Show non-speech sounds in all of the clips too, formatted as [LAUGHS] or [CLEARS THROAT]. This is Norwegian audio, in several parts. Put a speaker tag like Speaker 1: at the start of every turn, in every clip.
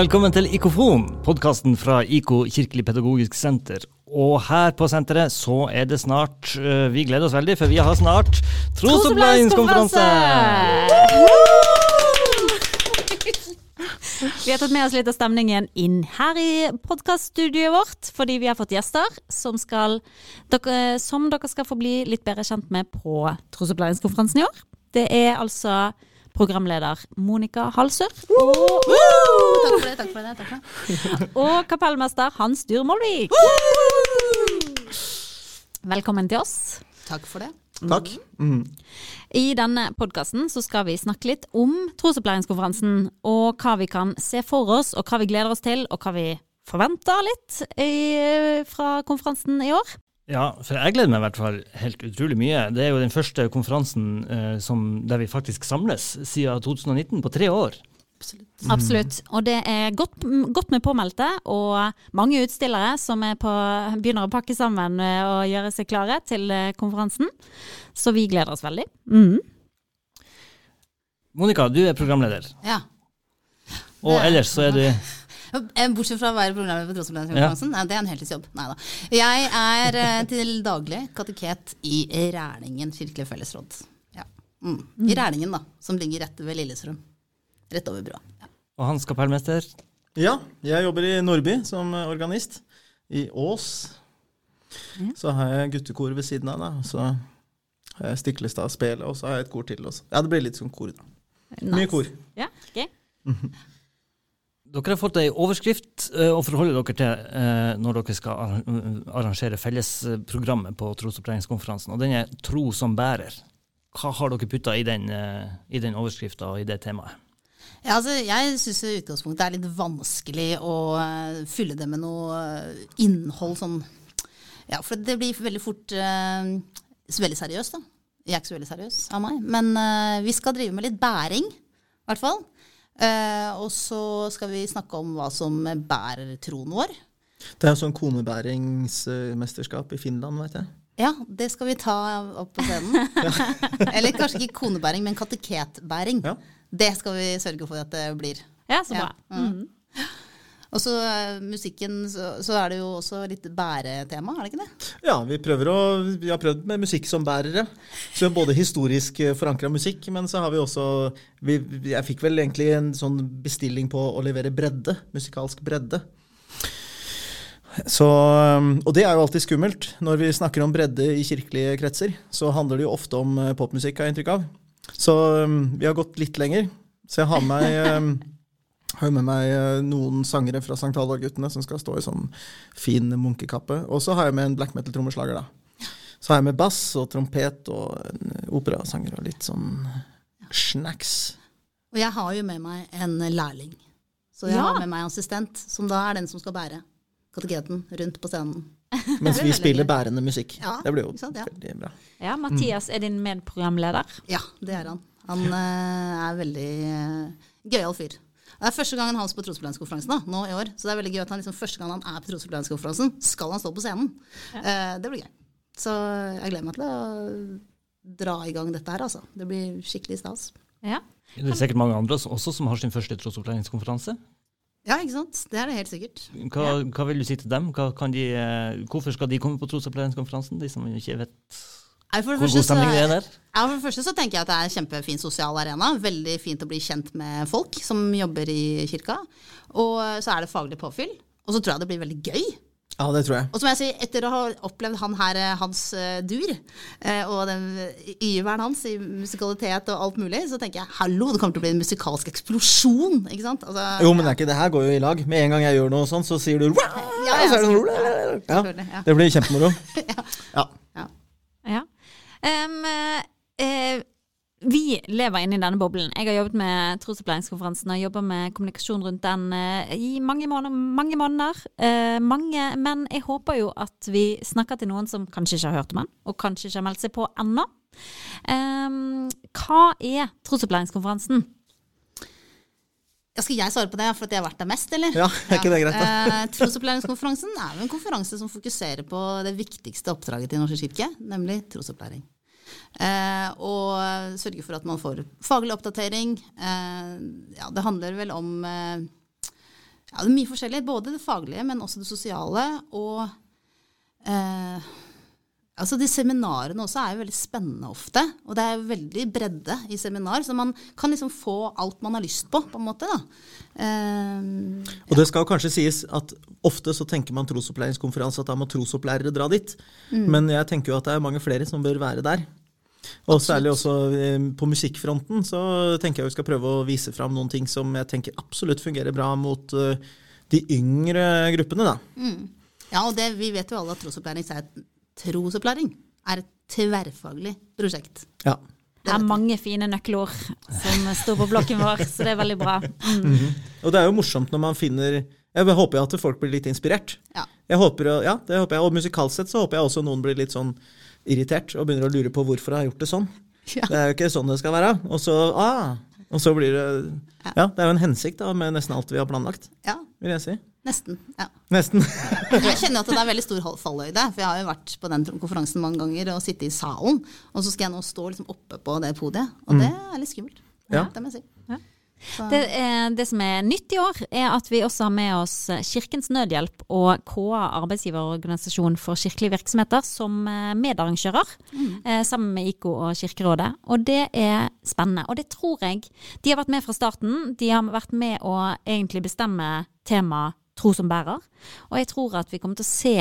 Speaker 1: Velkommen til Ikofon, podkasten fra IKO kirkelig pedagogisk senter. Og her på senteret så er det snart uh, Vi gleder oss veldig, for vi har snart trosopplæringskonferanse!
Speaker 2: Vi har tatt med oss litt av stemningen inn her i podkaststudioet vårt, fordi vi har fått gjester som, skal, dere, som dere skal få bli litt bedre kjent med på trosopplæringskonferansen i år. Det er altså programleder Monica Halsør. Og,
Speaker 3: Takk for det. takk for det, takk for det. [LAUGHS]
Speaker 2: og kapellmester Hans Dyhr Molvik. Velkommen til oss.
Speaker 3: Takk for det.
Speaker 4: Takk. Mm.
Speaker 2: I denne podkasten skal vi snakke litt om trosopplæringskonferansen, og hva vi kan se for oss, og hva vi gleder oss til, og hva vi forventer litt i, fra konferansen i år.
Speaker 1: Ja, for jeg gleder meg i hvert fall helt utrolig mye. Det er jo den første konferansen eh, som, der vi faktisk samles siden 2019, på tre år.
Speaker 3: Absolutt.
Speaker 2: Absolutt. Og det er godt, godt med påmeldte, og mange utstillere som er på, begynner å pakke sammen eh, og gjøre seg klare til eh, konferansen. Så vi gleder oss veldig. Mm.
Speaker 1: Monica, du er programleder.
Speaker 3: Ja.
Speaker 1: Og
Speaker 3: er-
Speaker 1: ellers så er du [LAUGHS]
Speaker 3: Bortsett fra å være programleder på Trosopplæringskonferansen. Nei, det er en heltidsjobb. Nei da. Jeg er eh, [LAUGHS] til daglig kateket i Rælingen kirkelige fellesråd. Ja. Mm. I Rælingen, da. Som ligger rett ved Lillestrøm. Rett over brua. Ja.
Speaker 1: og Hans kapellmester.
Speaker 4: Ja, jeg jobber i Nordby som eh, organist. I Ås. Så har jeg guttekor ved siden av, da. Så har jeg Stiklestad spelet, og så har jeg et kor til også. Ja, det blir litt som kor, da. Mye kor.
Speaker 2: Ja, ok.
Speaker 1: Dere har fått ei overskrift eh, å forholde dere til eh, når dere skal arrangere fellesprogrammet på trosopplæringskonferansen, og den er 'Tro som bærer'. Hva har dere putta i den, eh, i den overskrifta og i det temaet?
Speaker 3: Ja, altså, jeg syns utgangspunktet er litt vanskelig å eh, fylle det med noe eh, innhold sånn Ja, for det blir veldig fort eh, veldig seriøst, da. Jeg er ikke så veldig seriøs av meg. Men eh, vi skal drive med litt bæring, i hvert fall. Eh, og så skal vi snakke om hva som bærer troen vår.
Speaker 4: Det er jo sånn konebæringsmesterskap i Finland, vet jeg.
Speaker 3: Ja, det skal vi ta opp på scenen. [LAUGHS] Eller kanskje ikke konebæring, men kateketbæring.
Speaker 4: Ja.
Speaker 3: Det skal vi sørge for at det blir.
Speaker 2: Ja, så
Speaker 3: Ja.
Speaker 2: bra.
Speaker 3: Og så eh, musikken, så, så er det jo også litt bæretema, er det ikke det?
Speaker 4: Ja, vi, å, vi har prøvd med musikk som bærere. Så både historisk forankra musikk, men så har vi også vi, Jeg fikk vel egentlig en sånn bestilling på å levere bredde. Musikalsk bredde. Så, um, og det er jo alltid skummelt. Når vi snakker om bredde i kirkelige kretser, så handler det jo ofte om eh, popmusikk, har jeg inntrykk av. Så vi har gått litt lenger. Så jeg har med meg har jo med meg eh, noen sangere fra St. Halvard-guttene som skal stå i sånn fin munkekappe. Og så har jeg med en black metal-trommeslager, da. Så har jeg med bass og trompet og en operasanger og litt sånn snacks.
Speaker 3: Og jeg har jo med meg en lærling. Så jeg
Speaker 2: Ja.
Speaker 3: har med meg en assistent, som da er den som skal bære kateketen rundt på scenen. [LAUGHS]
Speaker 4: Mens vi spiller bærende musikk.
Speaker 3: Ja,
Speaker 4: det blir jo
Speaker 3: sant, ja.
Speaker 4: veldig bra.
Speaker 2: Ja, Mathias er din medprogramleder.
Speaker 3: Ja, det er han. Han uh, er veldig uh, gøyal fyr. Det er første gangen hans på trosopplæringskonferansen nå i år. Så det er veldig gøy at han liksom, første gang han er på trosopplæringskonferansen, skal han stå på scenen. Eh, det blir gøy. Så jeg gleder meg til å dra i gang dette her, altså. Det blir skikkelig stas.
Speaker 2: Ja.
Speaker 1: Det er sikkert mange andre også, som har sin første trosopplæringskonferanse.
Speaker 3: Ja, ikke sant? Det er det helt sikkert.
Speaker 1: Hva, hva vil du si til dem? Hva kan de, eh, hvorfor skal de komme på trosopplæringskonferansen, de som ikke vet hvor god stemning det er der?
Speaker 3: Ja, for det første så tenker jeg at det er en kjempefin sosial arena. Veldig fint å bli kjent med folk som jobber i kirka. Og så er det faglig påfyll. Og så tror jeg det blir veldig gøy.
Speaker 4: Ja, det tror jeg.
Speaker 3: Og som jeg sier, etter å ha opplevd han her, eh, hans uh, dur, uh, og den yveren hans i musikalitet og alt mulig, så tenker jeg hallo, det kommer til å bli en musikalsk eksplosjon. ikke sant? Altså,
Speaker 4: Jo, men det ikke det her går jo i lag. Med en gang jeg gjør noe sånt, så sier du
Speaker 3: ja,
Speaker 4: Ja, så det
Speaker 3: ja,
Speaker 4: sånn
Speaker 3: selvfølgelig.
Speaker 4: ja. Det blir kjempemoro. [LAUGHS] Ja.
Speaker 2: Ja. Em, uh, vi lever inne i denne boblen. Jeg har jobbet med trosopplæringskonferansen og jobber med kommunikasjon rundt den uh, i mange måneder. Mange, måneder. uh, mange, men jeg håper jo at vi snakker til noen som kanskje ikke har hørt om den, og kanskje ikke har meldt seg på ennå. Um, hva er trosopplæringskonferansen?
Speaker 3: Skal jeg svare på det, for at jeg har vært der mest, eller?
Speaker 4: Ja, er ikke det greit, da?
Speaker 3: Eh, Trosopplæringskonferansen er jo en konferanse som fokuserer på det viktigste oppdraget til Den norske kirke, nemlig trosopplæring. Eh, og sørge for at man får faglig oppdatering. Eh, ja, det handler vel om eh, Ja, det er mye forskjellig. Både det faglige, men også det sosiale. Og eh, altså de seminarene også er jo veldig spennende ofte. Og det er veldig bredde i seminar, så man kan liksom få alt man har lyst på, på en måte. Eh,
Speaker 4: Og det skal kanskje sies at ofte så tenker man trosopplæringskonferanse at da må trosopplærere dra dit. Men jeg tenker jo at det er mange flere som bør være der. Og særlig også eh, på musikkfronten så tenker jeg vi skal prøve å vise fram noen ting som jeg tenker absolutt fungerer bra mot eh, de yngre gruppene, da.
Speaker 3: ja, og det, vi vet jo alle at trosopplæring er et trosopplæring er et tverrfaglig prosjekt.
Speaker 4: Ja.
Speaker 2: Det er mange fine nøkkelord som står på blokken vår, så det er veldig bra. Mm.
Speaker 4: Og det er jo morsomt når man finner Jeg håper at folk blir litt inspirert.
Speaker 3: Ja.
Speaker 4: Jeg håper, ja, det håper jeg. Og musikalsk sett så håper jeg også noen blir litt sånn irritert og begynner å lure på hvorfor jeg har gjort det sånn.
Speaker 3: Ja.
Speaker 4: Det er jo ikke sånn det skal være. Og så, ah, og så blir det Ja, det er jo en hensikt da, med nesten alt vi har planlagt,
Speaker 3: Ja,
Speaker 4: vil jeg si.
Speaker 3: Nesten. ja.
Speaker 4: Nesten. [LAUGHS]
Speaker 3: Jeg kjenner at det er veldig stor falløyde, for jeg har jo vært på den konferansen mange ganger og sittet i salen, og så skal jeg nå stå liksom oppe på det podiet, og det er litt skummelt.
Speaker 4: Ja.
Speaker 3: Det må jeg si.
Speaker 2: Ja. Det, eh, det som er nytt i år, er at vi også har med oss Kirkens Nødhjelp og KA arbeidsgiverorganisasjon for kirkelige virksomheter som eh, medarrangører, Mm. sammen med IKO og Kirkerådet. Og det er spennende. Og det tror jeg De har vært med fra starten. De har vært med å egentlig bestemme tema tro som bærer. Og jeg tror at vi kommer til å se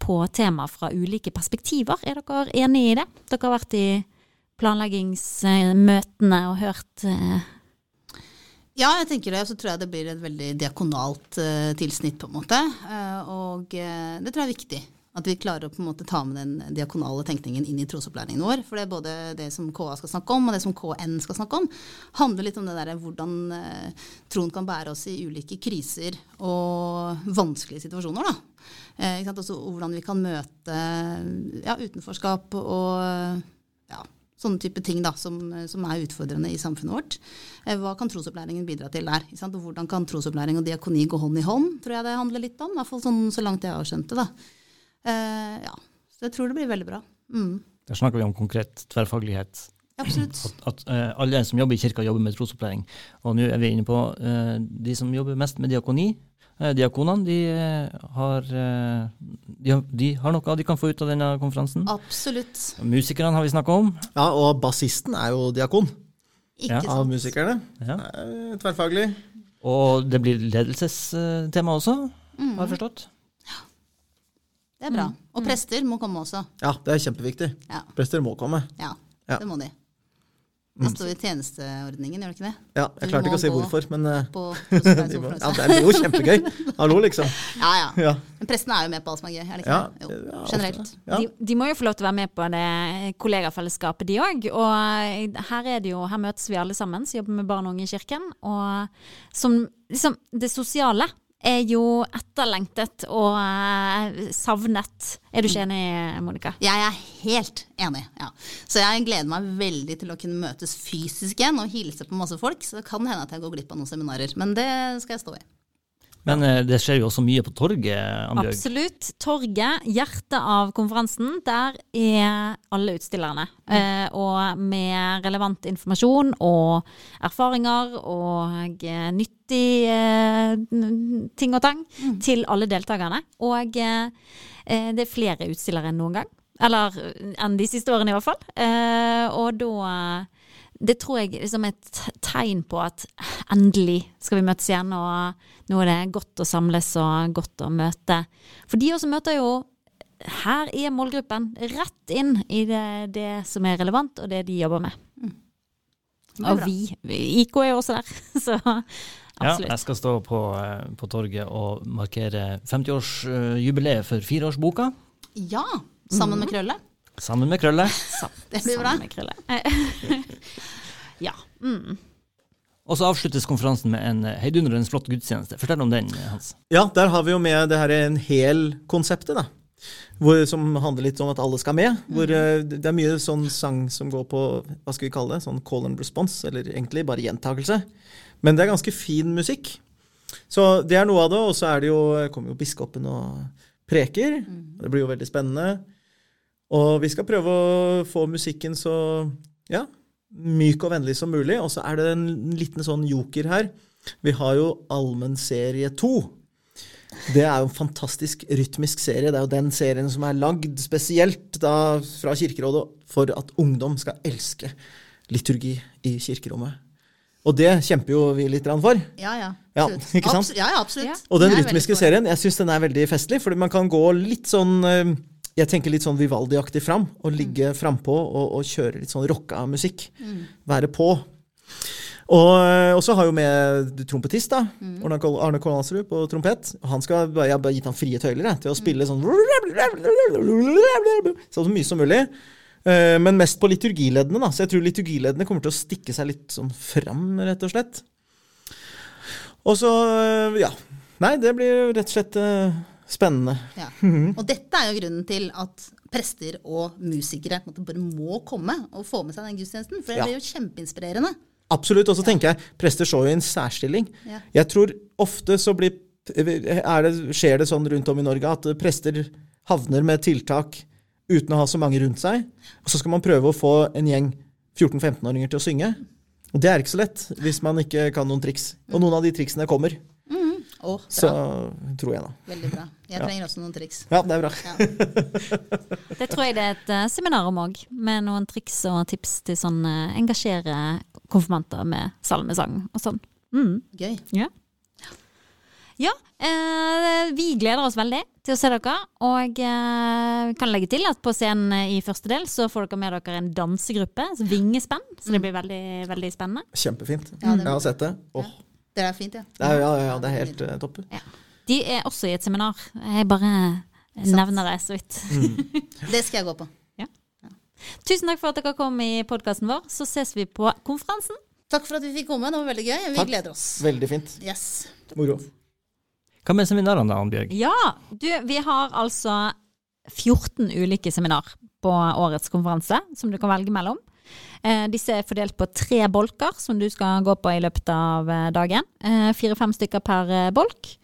Speaker 2: på tema fra ulike perspektiver. Er dere enig i det? Dere har vært i planleggingsmøtene og hørt eh,
Speaker 3: ja, jeg tenker det. Så tror jeg det blir et veldig diakonalt uh, tilsnitt, på en måte. Uh, og uh, det tror jeg er viktig. At vi klarer å på en måte ta med den diakonale tenkningen inn i trosopplæringen vår. For det er både det som KA skal snakke om, og det som KN skal snakke om, handler litt om det der hvordan eh, troen kan bære oss i ulike kriser og vanskelige situasjoner. Da. Eh? Også hvordan vi kan møte ja, utenforskap og ja, sånne type ting da, som, som er utfordrende i samfunnet vårt. Eh, Hva kan trosopplæringen bidra til der? Og hvordan kan trosopplæring og diakoni gå hånd i hånd, tror jeg det handler litt om. I hvert fall sånn, så langt jeg har skjønt det. da. Eh, ja, Så jeg tror det blir veldig bra. Mm.
Speaker 1: Der snakker vi om konkret tverrfaglighet.
Speaker 3: Absolutt.
Speaker 1: At, at uh, alle som jobber i kirka, jobber med trosopplæring. Og nå er vi inne på uh, de som jobber mest med diakoni. Diakonene de, har, de, har, de har noe de kan få ut av denne konferansen.
Speaker 3: Absolutt.
Speaker 1: Musikerne har vi snakka om.
Speaker 4: Ja, og bassisten er jo diakon
Speaker 3: Ikke
Speaker 1: Ja,
Speaker 4: av musikerne.
Speaker 1: Ja.
Speaker 4: Tverrfaglig.
Speaker 1: Og det blir ledelsestema også, har jeg forstått.
Speaker 3: Det er bra. Og prester må komme også.
Speaker 4: Ja, det er kjempeviktig.
Speaker 3: Ja,
Speaker 4: Prester må komme.
Speaker 3: ja,
Speaker 4: Ja.
Speaker 3: det må de. Det står i tjenesteordningen, gjør det ikke det?
Speaker 4: Ja, jeg klarte ikke å si hvorfor, men på,
Speaker 3: På
Speaker 4: de må, ja, det er jo kjempegøy. Hallo, liksom. [LAUGHS]
Speaker 3: Ja, ja.
Speaker 4: Ja.
Speaker 3: Men prestene er jo med på alt som er gøy, er det ikke
Speaker 4: Ja,
Speaker 3: det? Jo,
Speaker 4: ja,
Speaker 3: generelt.
Speaker 4: Ja.
Speaker 2: De, de må jo få lov til å være med på det kollegafellesskapet, de òg. Og eh, her, er det jo, her møtes vi alle sammen som jobber med barn og unge i kirken. Og som, liksom, det sosiale er jo etterlengtet og eh, savnet. Er du ikke enig, Monica?
Speaker 3: Jeg er helt enig. ja. Så jeg gleder meg veldig til å kunne møtes fysisk igjen og hilse på masse folk. Så det kan hende at jeg går glipp av noen seminarer. Men det skal jeg stå i.
Speaker 1: Men eh, det skjer jo også mye på torget, Ambjørg.
Speaker 2: Absolutt. Torget, hjertet av konferansen, der er alle utstillerne. Eh, og med relevant informasjon og erfaringer og eh, nyttig ting og tang til alle deltakerne. Og det er flere utstillere enn noen gang. Eller enn de siste årene, i hvert fall. Og da det tror jeg liksom er et tegn på at endelig skal vi møtes igjen, og nå er det godt å samles og godt å møte. For de også møter jo her er målgruppen rett inn i det, det som er relevant, og det de jobber med.
Speaker 3: Er
Speaker 2: Og vi. IK er jo også der, [LAUGHS] så
Speaker 1: Ja, jeg skal stå på, eh, på torget og markere 50-årsjubileet for fireårsboka,
Speaker 3: Ja, sammen med Krølle.
Speaker 1: Sammen med Krølle.
Speaker 3: Det blir bra.
Speaker 2: Sammen med Krølle. [LAUGHS] ja. Mm.
Speaker 1: Og så avsluttes konferansen med en eh, heidundrende flott gudstjeneste. Fortell om den, Hans.
Speaker 4: Ja, der har vi jo med det her en hel-konseptet, da. Hvor, som handler litt om at alle skal med. Hvor eh, det er mye sånn sang som går på hva skal vi kalle det, sånn call and response, eller egentlig bare gjentakelse. Men det er ganske fin musikk. Så det er noe av det. Og så er det jo, kommer jo biskopen og preker. Det blir jo veldig spennende. Og vi skal prøve å få musikken så ja, myk og vennlig som mulig. Og så er det en liten sånn joker her. Vi har jo Allmennserie 2. Det er jo en fantastisk rytmisk serie. Det er jo den serien som er lagd spesielt da fra Kirkerådet for at ungdom skal elske liturgi i kirkerommet. Og det kjemper jo vi litt for.
Speaker 3: Ja, ja.
Speaker 4: Ja, ikke sant?
Speaker 3: Abs- Ja, absolutt.
Speaker 4: Og den rytmiske serien, jeg syns den er veldig festlig, fordi man kan gå litt sånn eh, Jeg tenker litt sånn Vivaldi-aktig fram, Å ligge frampå og, og kjøre litt sånn rocka musikk. Være på. Og, eh, og så har jo med trompetist, da. Kol- Arne Kållandsrud på trompet. Han skal, jeg har bare gitt han frie tøyler jeg, til å spille sånn Så mye som mulig. Eh, Men mest på liturgileddene, da. Så jeg tror liturgileddene kommer til å stikke seg litt sånn fram, rett og slett. Og så, eh, ja. Nei, det blir rett og slett spennende.
Speaker 3: Ja. Og dette er jo grunnen til at prester og musikere bare må komme og få med seg den gudstjenesten. For det blir jo kjempeinspirerende.
Speaker 4: Absolutt. Og så tenker jeg, prester står jo i en særstilling.
Speaker 3: Ja.
Speaker 4: Jeg tror ofte så blir, er det, skjer det sånn rundt om i Norge at prester havner med tiltak uten å ha så mange rundt seg. Og så skal man prøve å få en gjeng 14-15-åringer til å synge. Og det er ikke så lett hvis man ikke kan noen triks. Og noen av de triksene kommer.
Speaker 3: Å,
Speaker 4: Så tror jeg, da.
Speaker 3: Veldig bra. Jeg
Speaker 4: Ja.
Speaker 3: trenger også noen triks.
Speaker 4: Ja, det er bra.
Speaker 3: Ja. [LAUGHS]
Speaker 2: Det tror jeg det er et uh, seminar om òg, med noen triks og tips til sånn uh, engasjere konfirmanter med salmesang og sånn. Mm.
Speaker 3: Gøy.
Speaker 2: Ja. Ja, uh, vi gleder oss veldig til å se dere. Og eh, kan legge til at på scenen i første del så får dere med dere en dansegruppe, vingespenn. Så det blir veldig, veldig spennende.
Speaker 4: Kjempefint.
Speaker 3: Ja,
Speaker 4: Jeg har sett det. Åh,
Speaker 3: Det er fint, ja.
Speaker 4: det er, ja, ja, ja, det er helt uh, topp.
Speaker 2: De er også i et seminar. Jeg bare nevner det så vidt.
Speaker 3: Det skal jeg gå på. [LAUGHS]
Speaker 2: Tusen takk for at dere kom i podkasten vår. Så ses vi på konferansen.
Speaker 3: Takk for at vi fikk komme. Det var veldig gøy. Vi
Speaker 4: Takk.
Speaker 3: gleder oss.
Speaker 4: Veldig fint.
Speaker 3: Yes.
Speaker 4: Moro.
Speaker 1: Hva med seminarene da, Annbjørg?
Speaker 2: Ja, du, vi har altså 14 ulike seminar på årets konferanse som du kan velge mellom. Eh, disse er fordelt på tre bolker som du skal gå på i løpet av eh, dagen. Eh, Fire-fem stykker per bolk.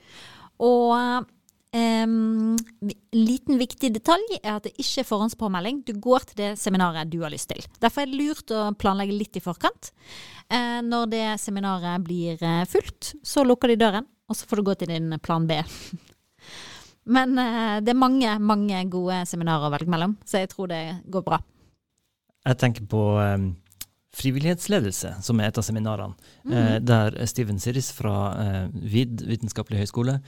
Speaker 2: Og Um, en liten viktig detalj er at det ikke er forhåndspåmelding. Du går til det seminaret du har lyst til. Derfor er det lurt å planlegge litt i forkant. Uh, når det seminaret blir fullt, så lukker de døren, og så får du gå til din plan B. [LAUGHS] Men uh, det er mange, mange gode seminarer å velge mellom, så jeg tror det går bra.
Speaker 1: Jeg tenker på um, frivillighetsledelse, som er et av seminarene. eh, der Steven Siris fra eh, VID vitenskapelig høgskole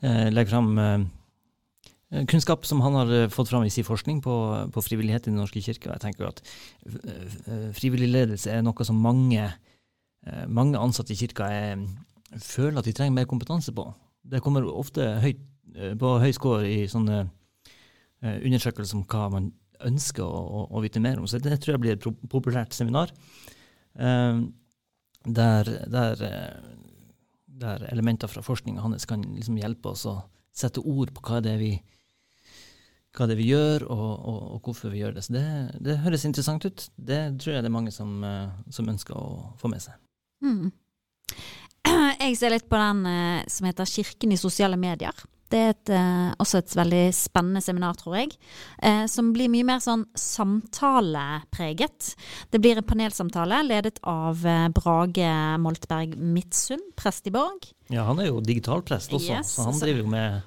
Speaker 1: eh, legger fram eh, kunnskap som han har eh, fått fram i sin forskning på, på frivillighet i Den norske kirke. Og jeg tenker at eh, eh, frivillig ledelse er noe som mange, eh, mange ansatte i kirka er, føler at de trenger mer kompetanse på. Det kommer ofte høyt, eh, på høy score i sånne eh, undersøkelser om hva man ønsker å, å, vite mer om. Så det tror jeg blir et populært seminar. eh, der, der, eh, der elementer fra forskninga hans kan liksom hjelpe oss å sette ord på hva det er vi, hva det er vi gjør, og, og, og hvorfor vi gjør det. Så det, det høres interessant ut. Det tror jeg det er mange som, eh, som ønsker å få med seg.
Speaker 2: Mm. [CLEARS THROAT] Jeg ser litt på den som heter Kirken i sosiale medier. Det er et, eh, også et veldig spennende seminar, tror jeg. Eh, som blir mye mer sånn samtalepreget. Det blir en panelsamtale ledet av eh, Brage Moltberg Midtsund, prest i Borg.
Speaker 1: Ja, han er jo digitalprest også,
Speaker 2: Yes,
Speaker 1: så han driver jo med,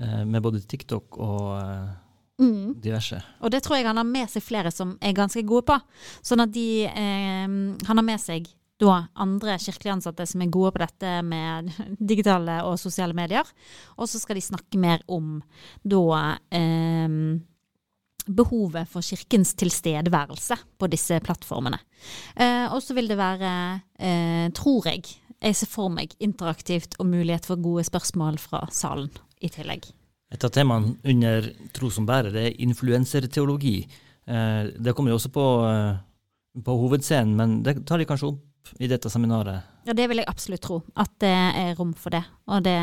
Speaker 1: eh, med både TikTok og
Speaker 2: Mm.
Speaker 1: diverse.
Speaker 2: Og det tror jeg han har med seg flere som er ganske gode på. Sånn at de eh, Han har med seg da andre kirkelige ansatte som er gode på dette med [LAUGHS] digitale og sosiale medier. Og så skal de snakke mer om da eh, behovet for kirkens tilstedeværelse på disse plattformene. Eh, og så vil det være, eh, tror jeg, jeg ser for meg interaktivt og mulighet for gode spørsmål fra salen i tillegg.
Speaker 1: Et av temaene under Tro som bærer, det er influenserteologi. Eh, det kommer jo også på, eh, på hovedscenen, men det tar de kanskje opp i dette seminaret.
Speaker 2: Ja, det vil jeg absolutt tro. At det er rom for det. Og det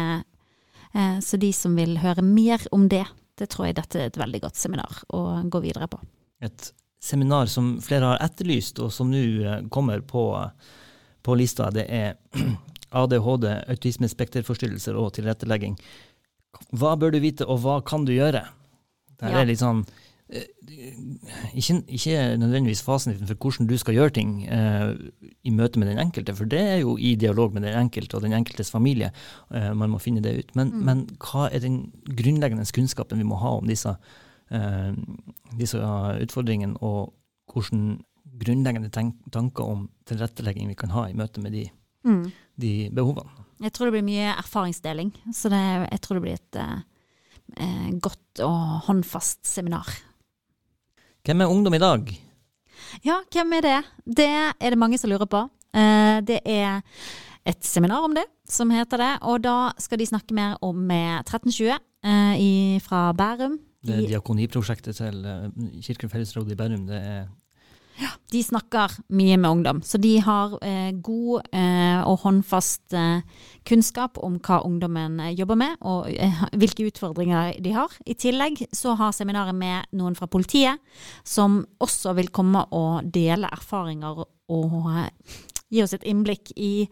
Speaker 2: eh, så de som vil høre mer om det, det tror jeg dette er et veldig godt seminar å gå videre på.
Speaker 1: Et seminar som flere har etterlyst, og som nå eh, kommer på, på lista, det er [CLEARS THROAT] ADHD, autismespekterforstyrrelser og tilrettelegging. Hva bør du vite, og hva kan du gjøre? Det
Speaker 2: Ja.
Speaker 1: er litt sånn ikke, ikke nødvendigvis fasiten for hvordan du skal gjøre ting eh, i møte med den enkelte, for det er jo i dialog med den enkelte og den enkeltes familie eh, man må finne det ut. Men,
Speaker 2: Mm.
Speaker 1: men hva er den grunnleggende kunnskapen vi må ha om disse, eh, disse utfordringene, og hvilke grunnleggende tanker om tilrettelegging vi kan ha i møte med de,
Speaker 2: Mm.
Speaker 1: de behovene?
Speaker 2: Jeg tror det blir mye erfaringsdeling, så det, jeg tror det blir et eh, eh, godt og håndfast seminar.
Speaker 1: Hvem er ungdom i dag?
Speaker 2: Ja, hvem er det? Det er det mange som lurer på. Eh, det er et seminar om det, som heter det, og da skal de snakke mer om med 1320 eh, fra Bærum.
Speaker 1: Det diakoniprosjektet til Kirken Fellesrådet i Bærum. Det er
Speaker 2: de snakker mye med ungdom, så de har eh, god eh, og håndfast eh, kunnskap om hva ungdommen eh, jobber med, og eh, hvilke utfordringer de har. I tillegg så har seminaret med noen fra politiet, som også vil komme og dele erfaringer og eh, gi oss et innblikk i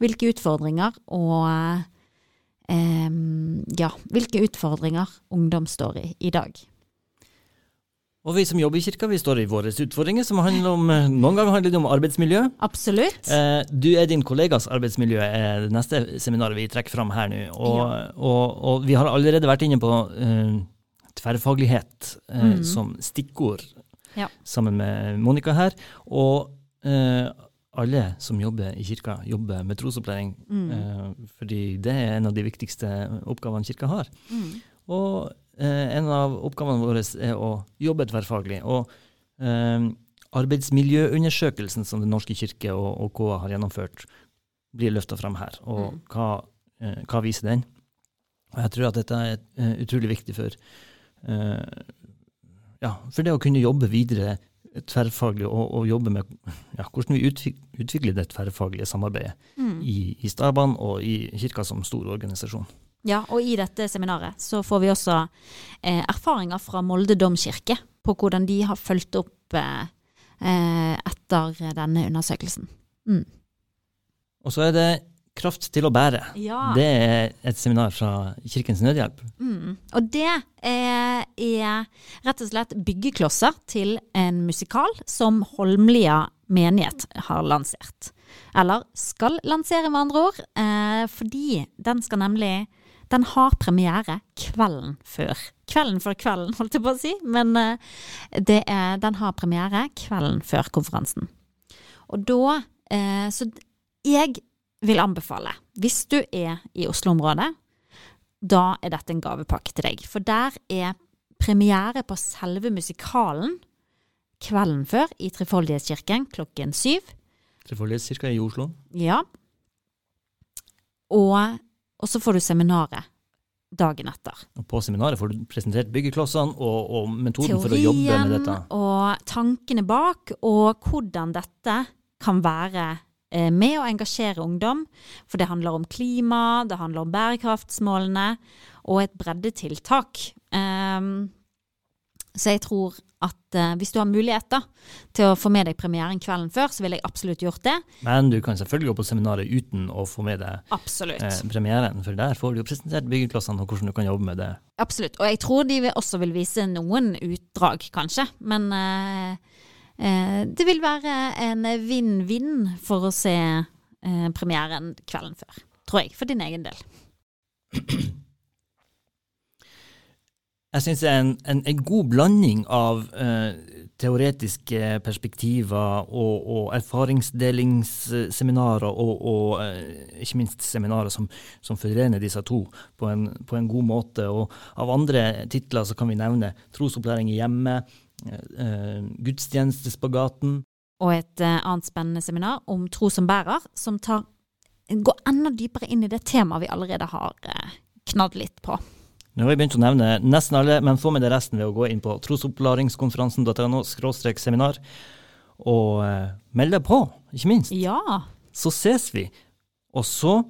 Speaker 2: hvilke utfordringer og ja, hvilke utfordringer ungdom står i i dag.
Speaker 1: Og vi som jobber i kirka, vi står i våre utfordringer, som handler om eh, Noen ganger handler det om arbeidsmiljø.
Speaker 2: Absolutt.
Speaker 1: Eh, du er din kollegas arbeidsmiljø, er det neste seminaret vi trekker fram her nå. Og, og, og vi har allerede vært inne på eh, tverrfaglighet eh,
Speaker 2: mm.
Speaker 1: som stikkord
Speaker 2: Ja.
Speaker 1: sammen med Monica her. Og eh, alle som jobber i kirka, jobber med trosopplæring.
Speaker 2: Mm.
Speaker 1: Eh, fordi det er en av de viktigste oppgavene kirka har.
Speaker 2: Mm.
Speaker 1: Og eh, en av oppgavene våre er å jobbe tverrfaglig. Og eh, arbeidsmiljøundersøkelsen som Den norske kirke og, og KA har gjennomført, blir løfta fram her. Og
Speaker 2: Mm.
Speaker 1: hva, eh, hva viser den? Og jeg tror at dette er eh, utrolig viktig for, eh, ja, for det å kunne jobbe videre tverrfaglig og, og jobbe med ja, hvordan vi utvikler det tverrfaglige samarbeidet
Speaker 2: Mm.
Speaker 1: i, i stabene og i kirka som stor organisasjon.
Speaker 2: Ja, og i dette seminaret så får vi også eh, erfaringer fra Molde domkirke på hvordan de har fulgt opp eh, eh, etter denne undersøkelsen. Mm.
Speaker 1: Og så er det Kraft til å bære.
Speaker 2: Ja.
Speaker 1: Det er et seminar fra Kirkens Nødhjelp.
Speaker 2: Mm. Og det er, er rett og slett byggeklosser til en musikal som Holmlia menighet har lansert. Eller skal lansere, med andre ord. Eh, fordi den skal nemlig Den har premiere kvelden før. Kvelden før kvelden, [LAUGHS] holdt jeg på å si. Men eh, det er, den har premiere kvelden før konferansen. Og da eh, Så jeg vil anbefale, hvis du er i Oslo-området, da er dette en gavepakke til deg. For der er premiere på selve musikalen kvelden før i Trefoldighetskirken klokken syv.
Speaker 1: Trefoldighetskirka i Oslo.
Speaker 2: Ja. Og, og så får du seminaret dagen etter.
Speaker 1: Og på seminaret får du presentert byggeklossene og, og metoden for å jobbe med dette.
Speaker 2: og tankene bak, og hvordan dette kan være eh, med å engasjere ungdom. For det handler om klima, det handler om bærekraftsmålene, og et breddetiltak. Um, så jeg tror at uh, hvis du har muligheter til å få med deg premieren kvelden før, så ville jeg absolutt gjort det.
Speaker 1: Men du kan selvfølgelig gå på seminaret uten å få med deg eh, premieren, for der får du jo presentert byggeklossene og hvordan du kan jobbe med det.
Speaker 2: Absolutt. Og jeg tror de også vil vise noen utdrag, kanskje. Men uh, uh, det vil være en vinn-vinn for å se premieren kvelden før. Tror jeg. For din egen del. [CLEARS THROAT]
Speaker 1: Jeg syns er en, en, en god blanding av eh, teoretiske perspektiver og, og erfaringsdelingsseminarer og, og eh, ikke minst seminarer som, som forener disse to på en, på en god måte. Og av andre titler så kan vi nevne trosopplæring i hjemmet, eh, gudstjenestespagaten,
Speaker 2: Og et eh, annet spennende seminar om tro som bærer, som tar, går enda dypere inn i det temaet vi allerede har eh, knadd litt på.
Speaker 1: Nå har vi begynt å nevne nesten alle, men få med det resten ved å gå inn på trosopplæringskonferansen.no seminar, og eh, meld deg på, ikke minst.
Speaker 2: Ja.
Speaker 1: Så ses vi. Og så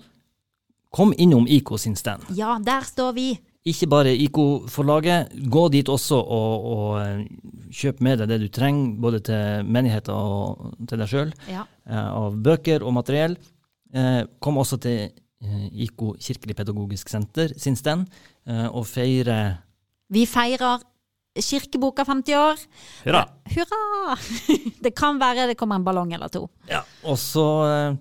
Speaker 1: kom innom IK sin stand.
Speaker 2: Ja, der står vi.
Speaker 1: Ikke bare IK-forlaget, gå dit også og, og eh, kjøp med deg det du trenger, både til menigheten og til deg sjøl,
Speaker 2: Ja.
Speaker 1: av bøker og materiell. Eh, Kom også til eh, IK Kirkelig pedagogisk senter sin stand, eh, og feire
Speaker 2: Vi feirer Kirkeboka 50 år.
Speaker 1: Hurra!
Speaker 2: Hurra! [LAUGHS] Det kan være det kommer en ballong eller to.
Speaker 1: Ja, og så eh,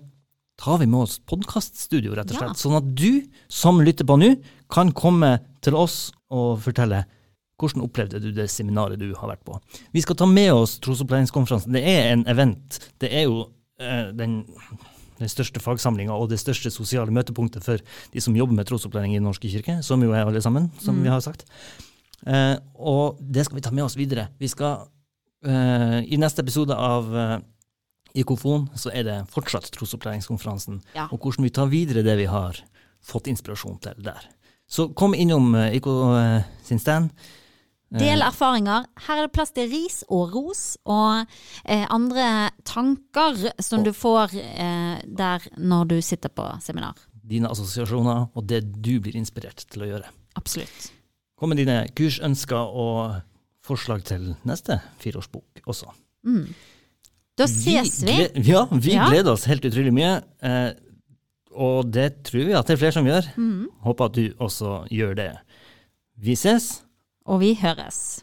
Speaker 1: tar vi med oss podkaststudio, rett og
Speaker 2: Ja.
Speaker 1: slett. Sånn at du som lytter på nå, kan komme til oss og fortelle hvordan opplevde du det seminaret du har vært på. Vi skal ta med oss trosopplæringskonferansen. Det er en event. Det er jo eh, den, den største fagsamlinga og det største sosiale møtepunktet for de som jobber med trosopplæring i Den norske kirke, som jo er alle sammen, som vi har sagt. Eh, og det skal vi ta med oss videre. Vi skal eh, I neste episode av eh, Ikofon så er det fortsatt trosopplæringskonferansen,
Speaker 2: Ja.
Speaker 1: og hvordan vi tar videre det vi har fått inspirasjon til der. Så kom innom eh, IK eh, sin stand.
Speaker 2: Del erfaringer. Her er det plass til ris og ros og eh, andre tanker som du får eh, der når du sitter på seminar.
Speaker 1: Dine assosiasjoner og det du blir inspirert til å gjøre.
Speaker 2: Absolutt.
Speaker 1: Kom med dine kursønsker og forslag til neste fireårsbok også.
Speaker 2: Da ses vi.
Speaker 1: vi. Ja, vi
Speaker 2: Ja.
Speaker 1: gleder oss helt utrolig mye. Eh, og det tror vi at det er flere som gjør.
Speaker 2: Mm.
Speaker 1: Håper at du også gjør det. Vi ses.
Speaker 2: Og vi høres.